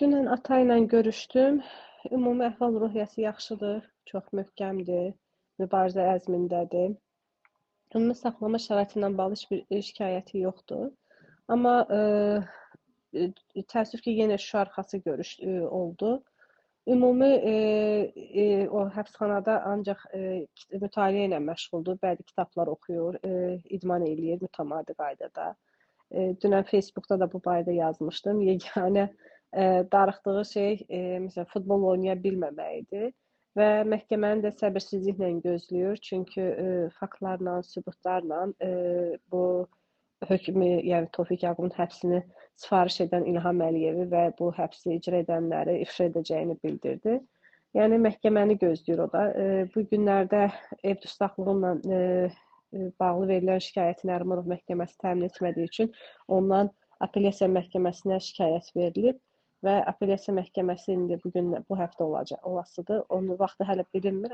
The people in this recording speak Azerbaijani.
Dünən ata ilə görüşdüm. Ümumi əhval-ruhiyyəsi yaxşıdır, çox möhkəmdir, mübarizə əzmindədir. Ümumi saxlama şəraiti ilə bağlı heç bir şikayəti yoxdur. Amma ə, təəssüf ki, yenə şüşə arxası görüş ə, oldu. Ümumi e, e, o həbsxanada ancaq e, mütaliə ilə məşğuldur, bəzi kitablar oxuyur, e, idman eləyir mütəmadi qaydada. E, dünən Facebookda da bu barədə yazmışdım. Yeganə ə, darıxdığı şey, e, məsələn, futbol oynaya bilməmək idi və məhkəməni də səbirsizliklə gözləyir, çünki ə, faktlarla, sübutlarla ə, bu hökmü, yəni Tofiq Yaqubun həbsini sifariş edən İlham Əliyevi və bu həbsi icra edənləri ifşa edəcəyini bildirdi. Yəni məhkəməni gözləyir o da. E, bu günlərdə ev dustaqlığı ilə e, bağlı verilən şikayətin Ərmənov məhkəməsi təmin etmədiyi üçün ondan apellyasiya məhkəməsinə şikayət verilib və apellyasiya məhkəməsi indi bu gün bu həftə olacaq, olasıdır. Onun vaxtı hələ bilinmir,